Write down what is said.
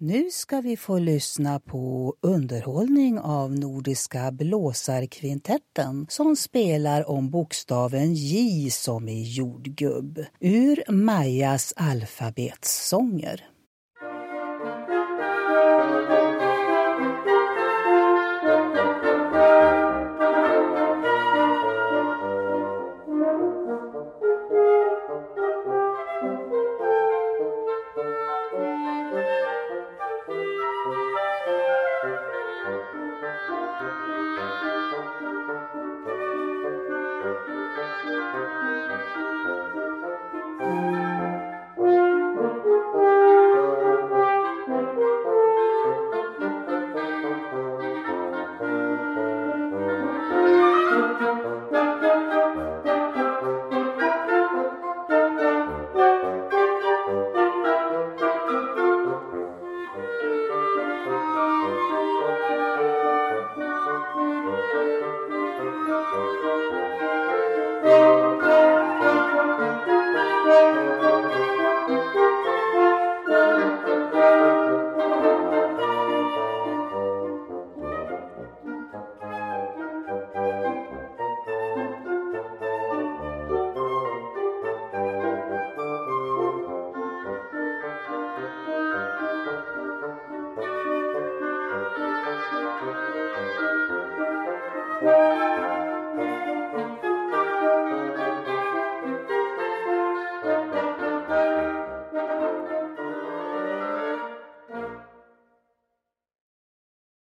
Nu ska vi få lyssna på underhållning av Nordiska blåsarkvintetten som spelar om bokstaven J som i jordgubb ur Majas alfabetssånger. Música